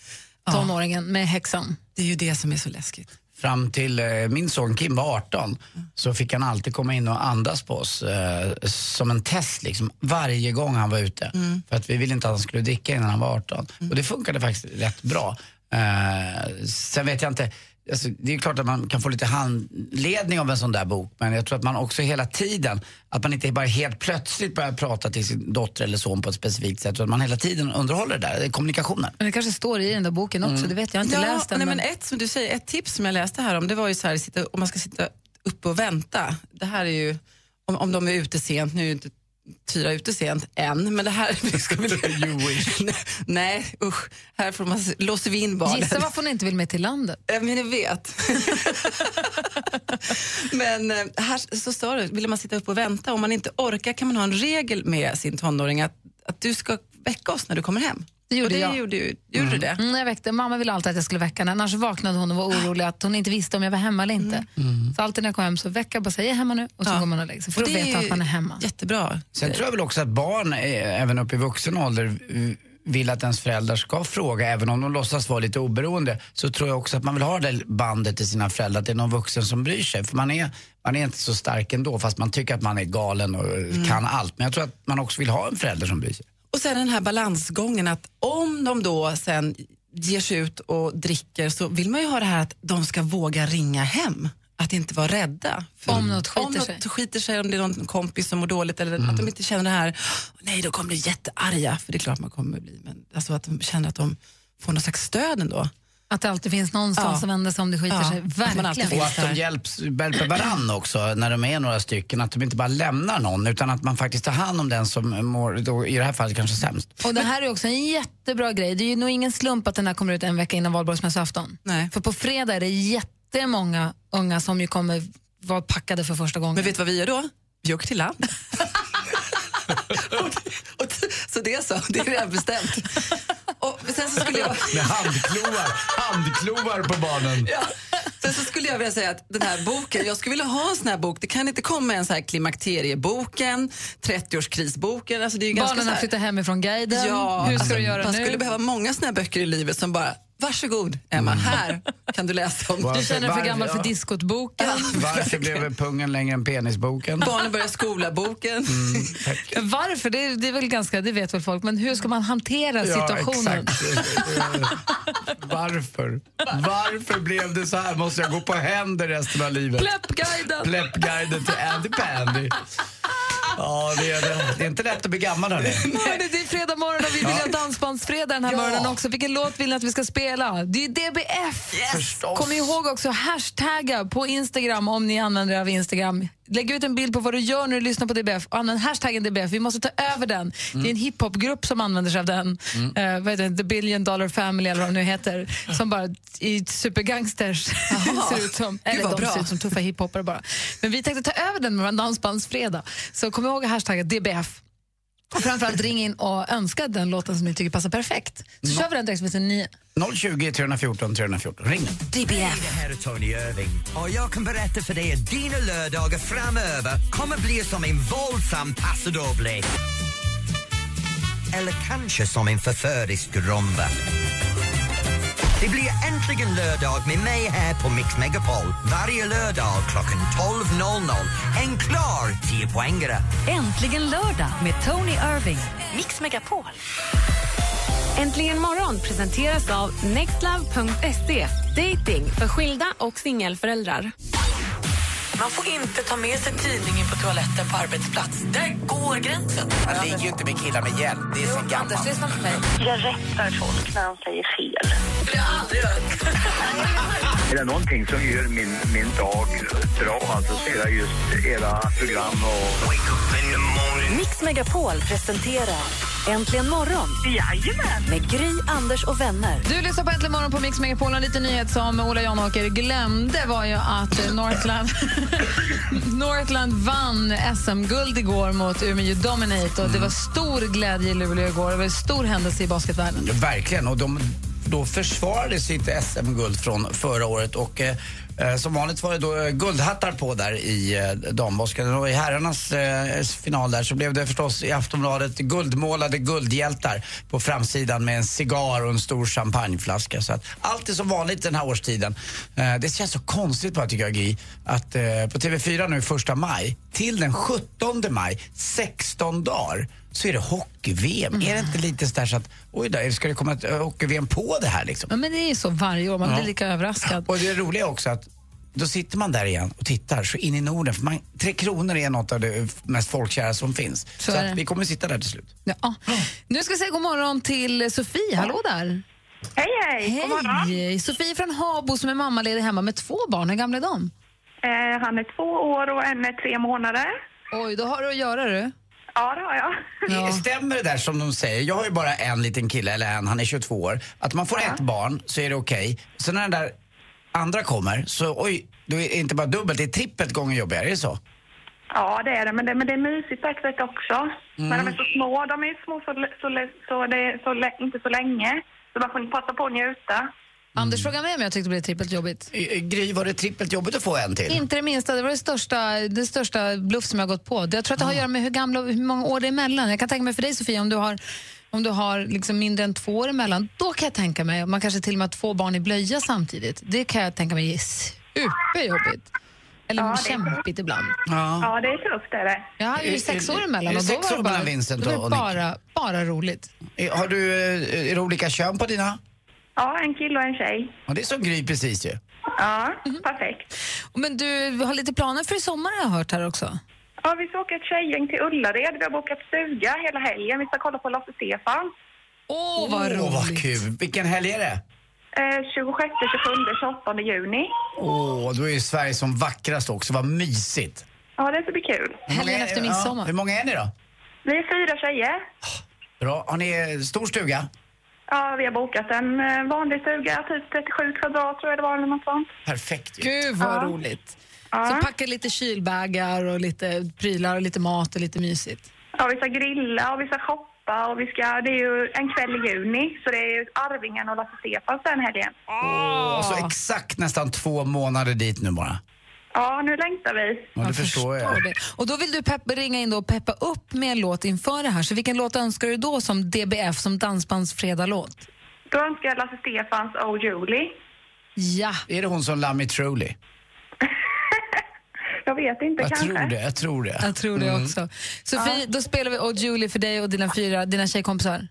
tonåringen med häxan? Det är ju det som är så läskigt. Fram till eh, min son Kim var 18 så fick han alltid komma in och andas på oss eh, som en test liksom, varje gång han var ute. För att vi ville inte att han skulle dricka innan han var 18. Och det funkade faktiskt rätt bra. Eh, sen vet jag inte, alltså, det är klart att man kan få lite handledning av en sån där bok men jag tror att man också hela tiden, att man inte bara helt plötsligt börjar prata till sin dotter eller son på ett specifikt sätt utan att man hela tiden underhåller det där, det är kommunikationen. Men det kanske står i den där boken också, Mm. det vet jag. Jag har inte ja, läst den. Nej, men... men ett, som du säger, ett tips som jag läste här om det var ju så här, sitta, om man ska sitta uppe och vänta. Det här är ju, om, om de är ute sent, nu är ju inte Tyra ute sent än, men det här... vi ska väl- Nej, usch. Här får man, låser vi in barnen. Gissa varför hon inte vill med till landet. Ja, men jag vet. men eh, här så står det, vill man sitta upp och vänta, om man inte orkar kan man ha en regel med sin tonåring att, att du ska väcka oss när du kommer hem. Det gjorde och det jag. Gjorde, gjorde du det? Mm, jag väckte. Mamma ville alltid att jag skulle väcka henne, annars vaknade hon och var orolig att hon inte visste om jag var hemma eller inte. Så alltid när jag kom hem så väcker jag bara säger jag är hemma nu och så Ja. går man och lägger sig för Och veta ju att man är hemma. Jättebra. Sen tror jag väl också att barn, eh, även upp i vuxen ålder, vill att ens föräldrar ska fråga, även om de låtsas vara lite oberoende, så tror jag också att man vill ha det bandet till sina föräldrar, att det är någon vuxen som bryr sig. För man är, man är inte så stark ändå, fast man tycker att man är galen och eh, kan allt. Men jag tror att man också vill ha en förälder som bryr sig. Och sen den här balansgången att om de då sen ger sig ut och dricker så vill man ju ha det här att de ska våga ringa hem. Att inte vara rädda. För Om något skiter om något sig. skiter sig, om det är någon kompis som mår dåligt eller att de inte känner det här, nej då kommer de bli jättearga, för det är klart man kommer bli, men alltså att de känner att de får någon slags stöd ändå. Att det alltid finns någonstans Ja. att vända sig om det skiter Ja, sig. Verkligen. Och att de hjälps, hjälper varann också när de är några stycken. Att de inte bara lämnar någon utan att man faktiskt tar hand om den som mår, då, i det här fallet kanske sämst. Och det här är också en jättebra grej. Det är ju nog ingen slump att den här kommer ut en vecka innan valborgsmässoafton. Nej. För på fredag är det jättemånga unga som ju kommer vara packade för första gången. Men vet du vad vi gör då? Vi åker till land. det är så, det är redan bestämt. Och sen så skulle jag... Med handklovar, handklovar på barnen. Ja. Sen så skulle jag vilja säga att den här boken, jag skulle vilja ha en sån här bok. Det kan inte komma en så här klimakterieboken, 30-årskrisboken. Alltså det är ju ganska Barnen har här, flyttat hemifrån guiden. Ja, Hur ska alltså, du göra man nu? skulle behöva många såna här böcker i livet som bara, varsågod Emma, här kan du läsa om. Du känner dig för gammal för diskotboken. Varför blev pungen längre än penisboken? Barnen börjar skola-boken. Mm, Varför? Det, är- det är väl ganska, det vet väl folk. Men hur ska man hantera situationen? Ja, exakt. Varför? Varför blev det så här? Måste jag gå på händer resten av livet? Pleppguiden! Pleppguiden till Andy Pandy. Ja, det är, det. det är inte lätt att bli gammal hörni. Det är fredag morgon och vi vill ha dansbandsfredag den här Ja. morgonen också. Vilken låt vill ni att vi ska spela? Det är DBF! Förstås. Kom ihåg också hashtagga på Instagram om ni använder er av Instagram. Lägg ut en bild på vad du gör när du lyssnar på DBF och använd hashtaggen DBF. Vi måste ta över den. Det är en hiphopgrupp som använder sig av den. Eh, vad heter det? The Billion Dollar Family eller vad de nu heter. Som bara i supergangsters ser ut som. Eller de bra. ser ut som tuffa hiphopare bara. Men vi tänkte ta över den med en dansbandsfredag. Så kom ihåg hashtaggen DBF. Och framförallt ring in och önska den låten som ni tycker passar perfekt. Så kör vi den direkt vid nio. 020 314 314. Ring. DBF. Det här är Tony Irving och jag kan berätta för dig att dina lördagar framöver kommer bli som en våldsam paso doble. Eller kanske som en förförisk rumba. Det blir äntligen lördag med mig här på Mix Megapol varje lördag klockan 12.00. En klar 10-poängare. Äntligen lördag med Tony Irving. Mix Megapol. Äntligen morgon presenteras av nextlove.se. Dating för skilda och singelföräldrar. Man får inte ta med sig tidningen på toaletten på arbetsplats. Där går gränsen. Man ligger ju inte med killar med hjälp. Det är så gammalt. Jag rättar folk när de säger fel. Är det någonting som gör min, min dag bra alltså, så är det just era program och... Mix Megapol presenterar Äntligen morgon Jajamän. med Gry, Anders och vänner. Du lyssnar på Äntligen morgon på Mix Megapol. En liten nyhet som Ola Janåker glömde var ju att Northland, Northland vann SM-guld igår mot Umeå Dominate. Och det var stor glädje i Luleå igår. Det var en stor händelse i basketvärlden. Verkligen. Och de, då försvarade sitt SM-guld från förra året. Och, eh, eh, som vanligt var det då eh, guldhattar på där i eh, dambasket. Och i herrarnas eh, final där så blev det förstås i Aftonbladet guldmålade guldhjältar på framsidan med en cigarr och en stor champagneflaska. Så att allt är som vanligt den här årstiden. Eh, det känns så konstigt bara tycker jag Gry, att eh, på TV4 nu första maj till den 17 maj, 16 dagar, så är det hockey-VM. Är det inte lite sådär så att, oj då, ska det komma ett eh, hockey-VM på det här liksom? Ja, men det är ju så varje år. Man Ja. blir lika överraskad. Och det roliga är också att då sitter man där igen och tittar så in i Norden. För man, Tre Kronor är något av det mest folkkära som finns. Så, att vi kommer sitta där till slut. Ja. Nu ska vi säga god morgon till Sofie. Hallå där. Hej, hej. Hej. God morgon. Sofie från Habo som är mammaledig hemma med två barn. Hur gamla är de? Eh, han är två år och en är tre månader. Oj, då har du att göra du. Ja, det har jag. Det Stämmer det där som de säger? Jag har ju bara en liten kille, eller en, han är 22 år. Att man får ett barn så är det okej. Sen när den där andra kommer så oj, då är det inte bara dubbelt, det är trippelt gånger jobbigare. Är det så? Ja, det är det. Men det, men det är mysigt på ett sätt också. Mm. Men de är så små. De är små så, så, så det är så, inte så länge. Så man får passa på att njuta. Anders frågade mig om jag tyckte det blev trippelt jobbigt. Eh, Gry, var det trippelt jobbigt att få en till? Inte det minsta. Det var det största, det största bluff som jag gått på. Det- Jag tror att det har att göra med hur, gamla, hur många år det är emellan. Jag kan tänka mig för dig Sofia, om du har, om du har liksom mindre än två år emellan, då kan jag tänka mig, man kanske till och med har två barn i blöja samtidigt. Det kan jag tänka mig är superjobbigt. Eller Ja, det kämpigt ibland. Ja, det är tufft är det. Jag hade ju Är- sex är- år är emellan det och då var det bara, det var Nick? bara, bara roligt. Eh, Har du, eh, är det olika kön på dina? Ja, en kille och en tjej. Ja, det är som Gry precis ju. Ja, perfekt. Men du har lite planer för i sommar har jag hört här också. Ja, vi ska åka ett tjejgäng till Ullared. Vi har bokat stuga hela helgen. Vi ska kolla på Lasse Stefan. Åh, vad roligt. Åh, vad kul. Vilken helg är det? Eh, 26, 27, 28 juni. Åh, då är ju Sverige som vackrast också. Vad mysigt. Ja, det ska bli kul. Hur många är- Ja, hur många är ni då? Vi är fyra tjejer. Bra. Har ni eh, stor stuga? Ja, vi har bokat en eh, vanlig stuga, typ 37 kvadrat tror jag det var eller något sånt. Perfekt. Gud vad Ja. roligt. Så packa lite kylbägar och lite prylar och lite mat och lite mysigt. Ja, vi ska grilla och vi ska shoppa och vi ska, det är ju en kväll i juni så det är ju Arvingen och Lasse Stefans den helgen. Åh, så exakt nästan två månader dit nu bara. Ja, nu längtar vi. Ja, det förstår jag. det. Och då vill du pepp, ringa in då och peppa upp med en låt inför det här. Så vilken låt önskar du då som DBF, som Dansbandsfredag-låt? Då önskar jag Lasse Stefans Oh Julie. Ja. Är det hon som Me Truly? Jag vet inte, Jag kanske. tror det, jag tror det. Jag tror det Mm. också. Sofie, då spelar vi Och Julie för dig och dina fyra, dina tjejkompisar.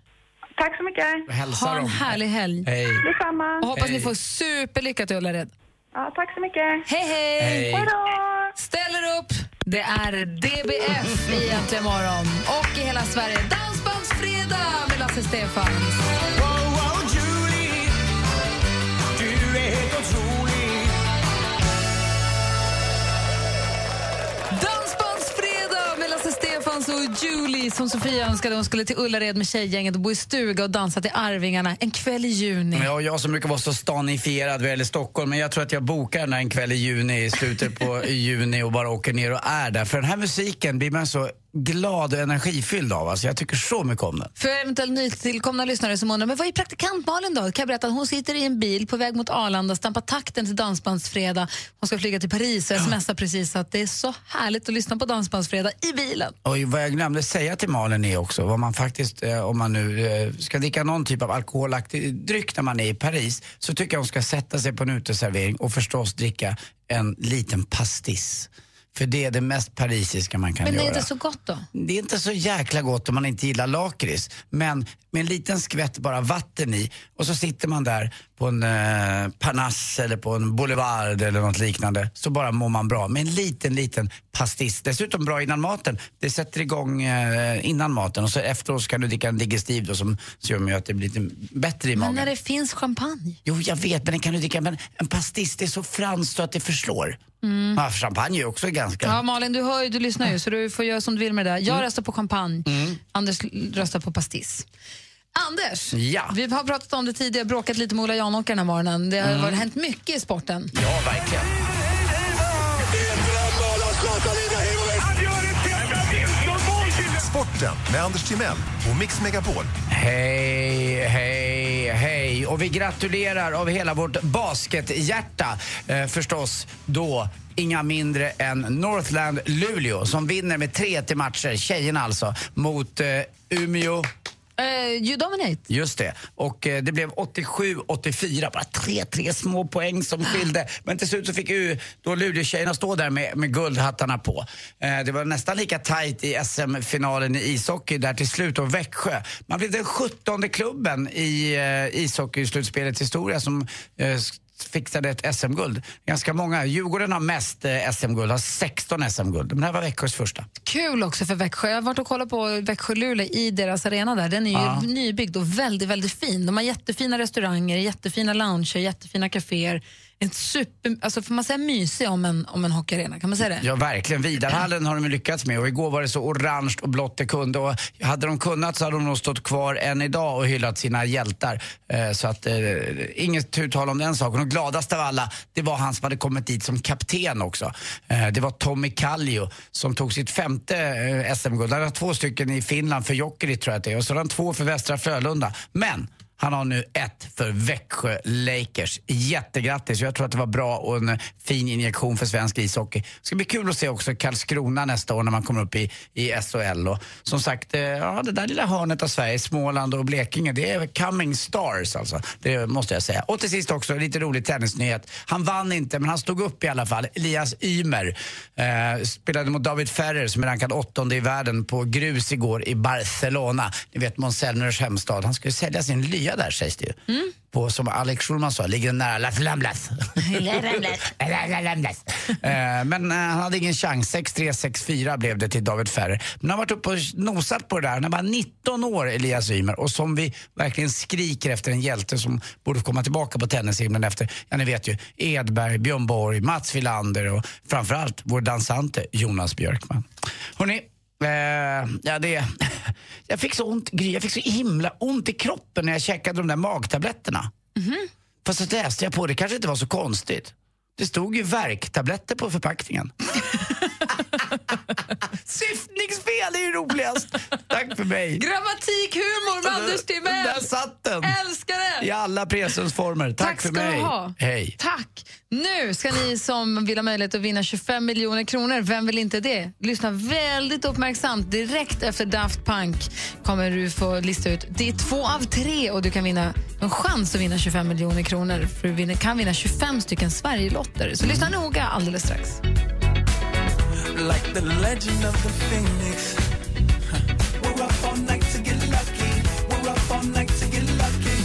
Tack så mycket. Hälsa Ha en dem. härlig helg. Hej. Detsamma. Och hoppas Hej. ni får superlycka till Ullared. Ja, tack så mycket. Hej, hej! Hej. Hej då! Ställer upp. Det är DBF i Äntligen morgon och i hela Sverige. Dansbandsfredag med Lasse Stefans. Dansbandsfredag Och Julie som Sofia önskade. Hon skulle till Ullared med tjejgänget och bo i stuga och dansa till Arvingarna en kväll i juni. Ja, jag som brukar vara så stanifierad vad gäller Stockholm, men jag tror att jag bokar den här en kväll i juni, i slutet på juni och bara åker ner och är där. För den här musiken blir man så glad och energifylld av. Alltså, jag tycker så mycket om den. För eventuellt nytillkomna lyssnare som undrar, men vad är praktikant Malin då? Kan jag berätta att hon sitter i en bil på väg mot Arlanda, stampar takten till Dansbandsfredag. Hon ska flyga till Paris och smsar precis att det är så härligt att lyssna på Dansbandsfredag i bilen. Och vad jag glömde säga till Malin är också vad man faktiskt, eh, om man nu eh, ska dricka någon typ av alkoholaktig dryck när man är i Paris, så tycker jag hon ska sätta sig på en uteservering och förstås dricka en liten pastis. För det är det mest parisiska man kan Men det göra. är inte så gott då? Det är inte så jäkla gott om man inte gillar lakrits. Men med en liten skvätt bara vatten i och så sitter man där på en eh, Parnasse eller på en Boulevard eller något liknande. Så bara mår man bra med en liten, liten pastis. Dessutom bra innan maten. Det sätter igång eh, innan maten och så efteråt så kan du dricka en digestiv då som gör att det blir lite bättre i Men magen. när det finns champagne? Jo, jag vet, men den kan du dricka. Men en pastis, det är så franskt så att det förslår. Mm. Ja, champagne är också ganska... Ja, Malin, du, hör, ju- du lyssnar ju så du får göra som du vill med det där. Jag röstar på champagne, Anders l- röstar på pastis. Anders, Ja. vi har pratat om det tidigare, bråkat lite med Ola Janåker den här morgonen. Det har Mm. varit, hänt mycket i sporten. Ja, verkligen. Sporten med Anders Timell och Mix Megapol. Hej, hej, hej. Och vi gratulerar av hela vårt baskethjärta eh, förstås då inga mindre än Northland Luleå som vinner med 3-1 matcher, tjejerna alltså, mot eh, Umeå Uh, you dominate. Just det. Och eh, det blev 87-84. Bara tre, tre små poäng som skilde. Men till slut så fick ju då Luleå-tjejerna stå där med, med guldhattarna på. Eh, det var nästan lika tajt i SM-finalen i ishockey där till slut. Och Växjö. Man blev den sjuttonde klubben i eh, ishockeyslutspelets historia som eh, fixade ett SM-guld. Ganska många. Djurgården har mest eh, SM-guld, har 16 SM-guld. Men det här var Växjös första. Kul också för Växjö. Jag har varit och kollat på Växjö-Luleå i deras arena där. Den är ju Ja. nybyggd och väldigt, väldigt fin. De har jättefina restauranger, jättefina lounger, jättefina kaféer. En super, alltså får man säga mysig om en, om en hockeyarena? Kan man säga det? Ja, verkligen. Vidarhallen har de lyckats med och igår var det så orange och blått det kunde. Och hade de kunnat så hade de nog stått kvar än idag och hyllat sina hjältar. Eh, så att, eh, inget tu tal om den saken. Och gladast av alla, det var han som hade kommit dit som kapten också. Eh, det var Tommy Kallio som tog sitt femte eh, SM-guld. Han har två stycken i Finland för Jokerit tror jag att det är. Och så har han två för Västra Frölunda. Men han har nu ett för Växjö Lakers. Jättegrattis. Jag tror att det var bra och en fin injektion för svensk ishockey. Det ska bli kul att se också Karlskrona nästa år när man kommer upp i, i SHL. Och som sagt, eh, ja, det där lilla hörnet av Sverige, Småland och Blekinge, det är coming stars alltså. Det måste jag säga. Och till sist också, lite rolig tennisnyhet. Han vann inte, men han stod upp i alla fall. Elias Ymer eh, spelade mot David Ferrer som är rankad åttonde i världen på grus igår i Barcelona. Ni vet Måns hemstad. Han skulle sälja sin lya där sägs det ju. På, som Alex Schulman sa, ligger nära Las Ramblas. Eh, Men eh, han hade ingen chans. 6-3, 6-4 blev det till David Ferrer. Men han har varit uppe och nosat på det där. Han är bara 19 år, Elias Ymer. Och som vi verkligen skriker efter en hjälte som borde komma tillbaka på tennishimlen efter, ja ni vet ju, Edberg, Björn Borg, Mats Wilander och framförallt vår dansante Jonas Björkman. Hörrni, eh, ja det... Jag fick så ont, jag fick så himla ont i kroppen när jag käkade de där magtabletterna. Fast så läste jag på, det kanske inte var så konstigt. Det stod ju värktabletter på förpackningen. Syftningsfel är ju roligast. Tack för mig. Grammatikhumor med Anders Timell! Där satt den. Älskar det! I alla presens former. Tack, Tack för ska mig. du ha. Hej. Tack! Nu ska ni som vill ha möjlighet att vinna 25 miljoner kronor, vem vill inte det? Lyssna väldigt uppmärksamt. Direkt efter Daft Punk kommer du få lista ut. Det är två av tre och du kan vinna en chans att vinna 25 miljoner kronor. För du kan vinna 25 stycken Sverigelotter. Så lyssna noga alldeles strax. Like the legend of the phoenix.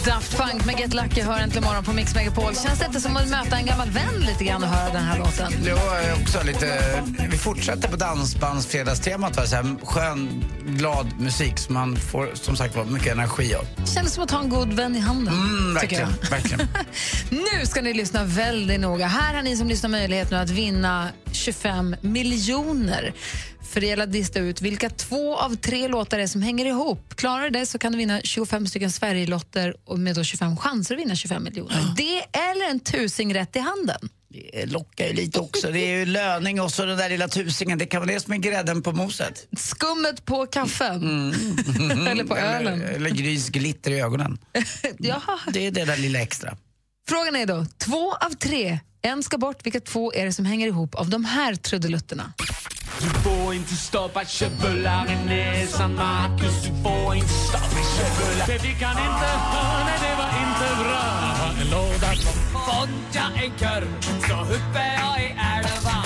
Daft Punk med Get Lucky hör äntligen morgon på Mix Megapol. Känns det inte som att möta en gammal vän lite grann och höra den här låten? Var också lite, vi fortsätter på dansbandsfredagstemat. va? Så här Skön, glad musik som man får som sagt var mycket energi av. Känns som att ha en god vän i handen. Mm, verkligen, verkligen. Nu ska ni lyssna väldigt noga. Här har ni som lyssnar möjlighet nu att vinna 25 miljoner. För det gäller att lista ut vilka två av tre låtar det är som hänger ihop. Klarar du det så kan du vinna 25 stycken Sverigelotter och med då 25 chanser att vinna 25 miljoner. Det eller en tusing rätt i handen. Det lockar ju lite också. Det är ju löning och så den där lilla tusingen. Det kan vara det som är grädden på moset. Skummet på kaffen. Eller på ölen. Eller, eller Grys glitter i ögonen. ja. Det är det där lilla extra. Frågan är då, två av tre, en ska bort. Vilka två är det som hänger ihop av de här trudelutterna? Du får inte stoppa i näsan Marcus Du får inte stoppa köttbullar Det vi kan inte ha, nej det var inte bra En låda som jag en korv så hoppar jag i älva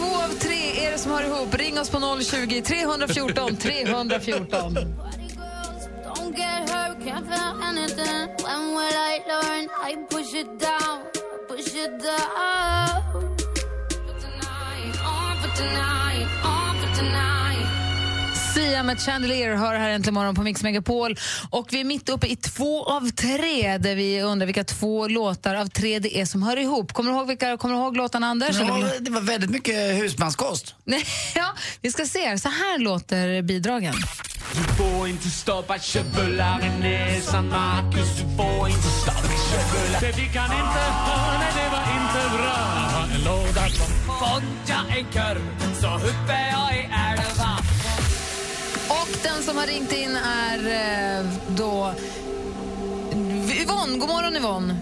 två av tre är det som hör ihop. Ring oss på 020 314 314. Get hurt, can't feel anything. When will I learn? I push it down, push it down. For tonight, on for tonight, on for tonight. Sia med Chandelier hör här äntligen morgon på Mix Megapol. Och vi är mitt uppe i två av tre där vi undrar vilka två låtar av tre det är som hör ihop. Kommer du ihåg, vilka, kommer du ihåg låtarna, Anders? Ja, det var väldigt mycket husmanskost. Nej, ja, vi ska se. Så här låter bidragen. Du får inte stoppa köttbullar i näsan Marcus, du får inte stoppa köttbullar Det fick han inte, Åh, nej det var inte bra en låda som jag en kurv så uppe jag i älva Och den som har ringt in är eh, då Yvonne. God morgon, Yvonne.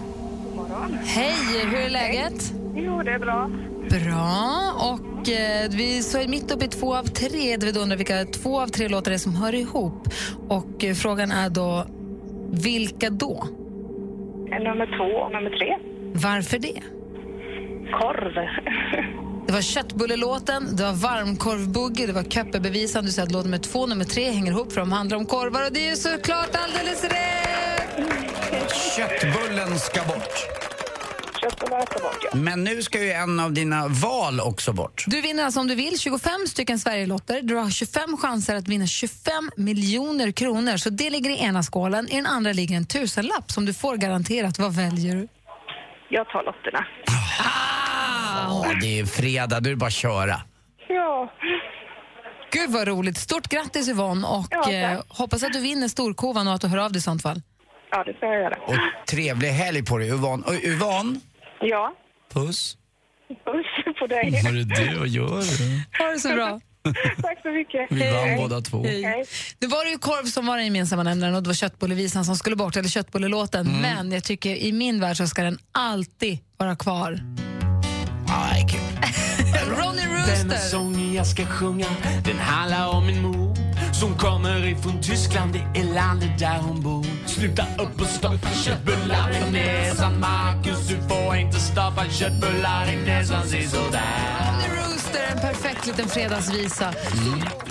morgon. Hej, hur är läget? Jo, det är bra. Bra. Och eh, vi är mitt uppe i två av tre där vi undrar vilka två av tre låtar det är som hör ihop. Och eh, frågan är då, vilka då? Nummer två och nummer tre. Varför det? Korv. Det var köttbullelåten, det var varmkorvbugge, det var köppebevisan. Du säger att låt nummer två och nummer tre hänger ihop för de handlar om korvar och det är ju såklart alldeles rätt! Köttbullen ska bort. Köttbullar ska bort, ja. Men nu ska ju en av dina val också bort. Du vinner alltså om du vill 25 stycken Sverigelotter. Du har 25 chanser att vinna 25 miljoner kronor. Så det ligger i ena skålen. I den andra ligger en tusenlapp som du får garanterat. Vad väljer du? Jag tar lotterna. Ja, det är fredag, då är bara att köra. Ja. Gud vad roligt. Stort grattis Yvonne och Ja, eh, hoppas att du vinner storkovan och att du hör av dig i sånt fall. Ja, det ska jag göra. Och trevlig helg på dig, Yvonne. Och Yvonne, Ja. puss. Puss på dig. Vad är det att göra? Ha det så bra. Tack så mycket. Vi vann båda två. Hej. Nu var det ju korv som var den gemensamma nämnaren och det var köttbullevisan som skulle bort, eller köttbullelåten. Mm. Men jag tycker i min värld så ska den alltid vara kvar. Ja, det är kul. Ronny Rooster. sång jag ska sjunga Den handlar om min mor Som kommer ifrån Tyskland Det är landet där hon bor Sluta upp och stoppa köttbullar i näsan Marcus, du får inte stoppa köttbullar i näsan Se sådär Ronny Rooster, en perfekt liten fredagsvisa.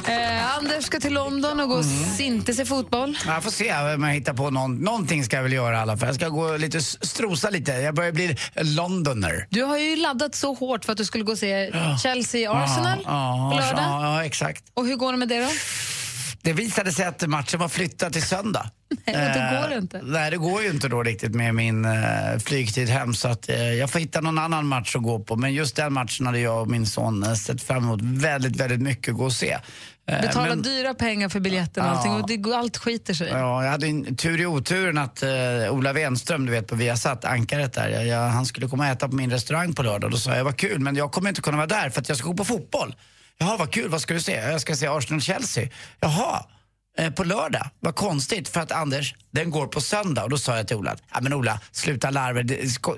Eh, Anders ska till London och gå och inte se fotboll. Jag får se om jag hittar på någon, någonting ska jag väl göra i alla fall. Jag ska gå lite, strosa lite. Jag börjar bli londoner. Du har ju laddat så hårt för att du skulle gå och se Chelsea-Arsenal Ja, på ja, lördag. Ja, ja, exakt. Och hur går det med det då? Det visade sig att matchen var flyttad till söndag. Nej, då Eh, går det inte. Nej, det går ju inte då riktigt med min eh, flygtid hem så att eh, jag får hitta någon annan match att gå på. Men just den matchen hade jag och min son eh, sett fram emot väldigt, väldigt mycket att gå och se. Eh, Betala men- dyra pengar för biljetten och Ja. allting och det, går- allt skiter sig. Ja, jag hade en tur i oturen att uh, Ola Wenström, du vet på Viasat, ankaret där, jag, jag, han skulle komma och äta på min restaurang på lördag. Då sa jag, vad kul, men jag kommer inte kunna vara där för att jag ska gå på fotboll. Jaha, vad kul, vad ska du se? Jag ska se Arsenal-Chelsea. Jaha, eh, på lördag? Vad konstigt, för att Anders, den går på söndag. Och då sa jag till Ola, ja men Ola, sluta larva.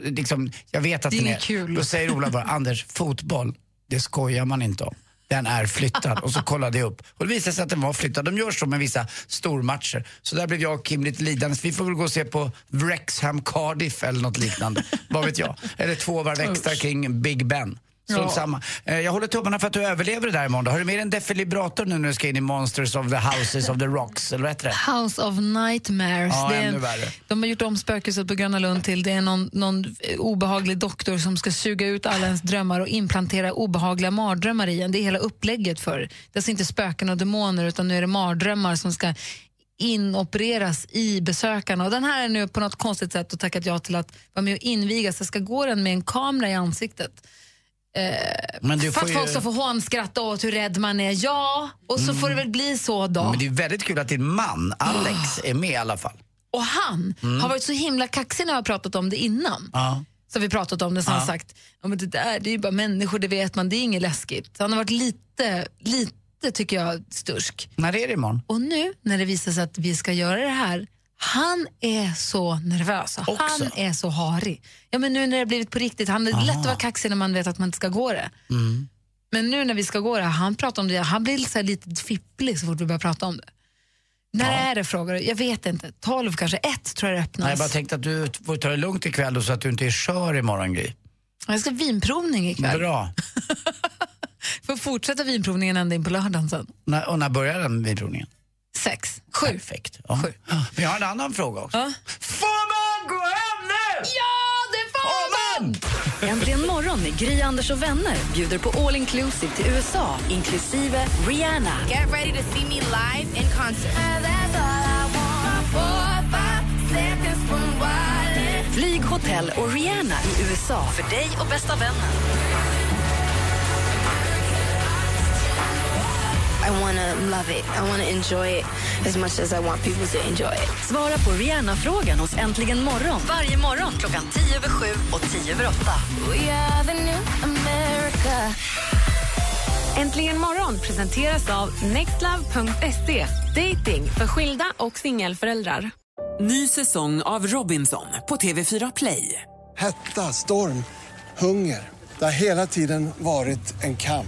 Liksom, jag vet att Det är den inget kul. Då säger Ola bara, Anders, fotboll, det skojar man inte om. Den är flyttad. Och så kollade jag upp. Och det visade sig att den var flyttad. De gör så med vissa stormatcher. Så där blev jag och Kim lite lidande. Så vi får väl gå och se på Wrexham Cardiff eller något liknande. Vad vet jag. Eller två varv extra kring Big Ben. Ja. samma. Eh, Jag håller tummarna för att du överlever det där imorgon. Har du med dig en defibrillator nu när du ska in i Monsters of the Houses of the Rocks? Eller vad heter det? House of Nightmares. Ja, det är en, de har gjort om spökhuset på Gröna Lund till det är någon, någon eh, obehaglig doktor som ska suga ut alla ens drömmar och implantera obehagliga mardrömmar i en. Det är hela upplägget för. Det är alltså inte spöken och demoner utan nu är det mardrömmar som ska inopereras i besökarna. Och den här är nu på något konstigt sätt och tackat ja till att vara med och invigas. Jag ska gå den med en kamera i ansiktet. Eh, för att ju- folk ska få hånskratta åt hur rädd man är. Ja, och så får det väl bli så då. Men det är väldigt kul att din man, Alex, är med i alla fall. Och han Mm. har varit så himla kaxig när jag har pratat om det innan. Ja. Så vi pratat om det, så har han sagt ja, men det där det är ju bara människor, det vet man, det är inget läskigt. Så han har varit lite, lite tycker jag, stursk. När är det imorgon? Och nu när det visar sig att vi ska göra det här, han är så nervös. och Han är så harig. Ja, men nu när det blivit på riktigt, han är lätt att vara kaxig när man vet att man inte ska gå det. Mm. Men nu när vi ska gå det, han pratar om det, han blir så lite fipplig så fort vi börjar prata om det. När är det frågar du? Jag vet inte. 12 kanske, ett tror jag det öppnas. Nej, jag bara tänkte att du får ta det lugnt ikväll då, så att du inte är skör imorgon, Gry. Jag ska vinprovning ikväll. Bra. fortsätta vinprovningen ända in på lördagen sen. När, och när börjar den vinprovningen? Sex. Sju. Perfekt. Ja. Vi har en annan fråga också. Ja. Får man gå hem nu? Ja, det får man! Äntligen morgon med Gry, Anders och vänner bjuder på all inclusive till USA, inklusive Rihanna. Get ready to see me live in concert. Flyg, hotell och Rihanna i USA för dig och bästa vännen. I want to love it. I want to enjoy it as much as I want people to enjoy it. Svara på Rihanna-frågan hos Äntligen morgon varje morgon klockan 10 över 7 och 10 över 8. We are the new America. Äntligen morgon presenteras av nextlove.se. Dating för skilda och singelföräldrar. Ny säsong av Robinson på TV4 Play. Hetta, storm, hunger. Det har hela tiden varit en kamp.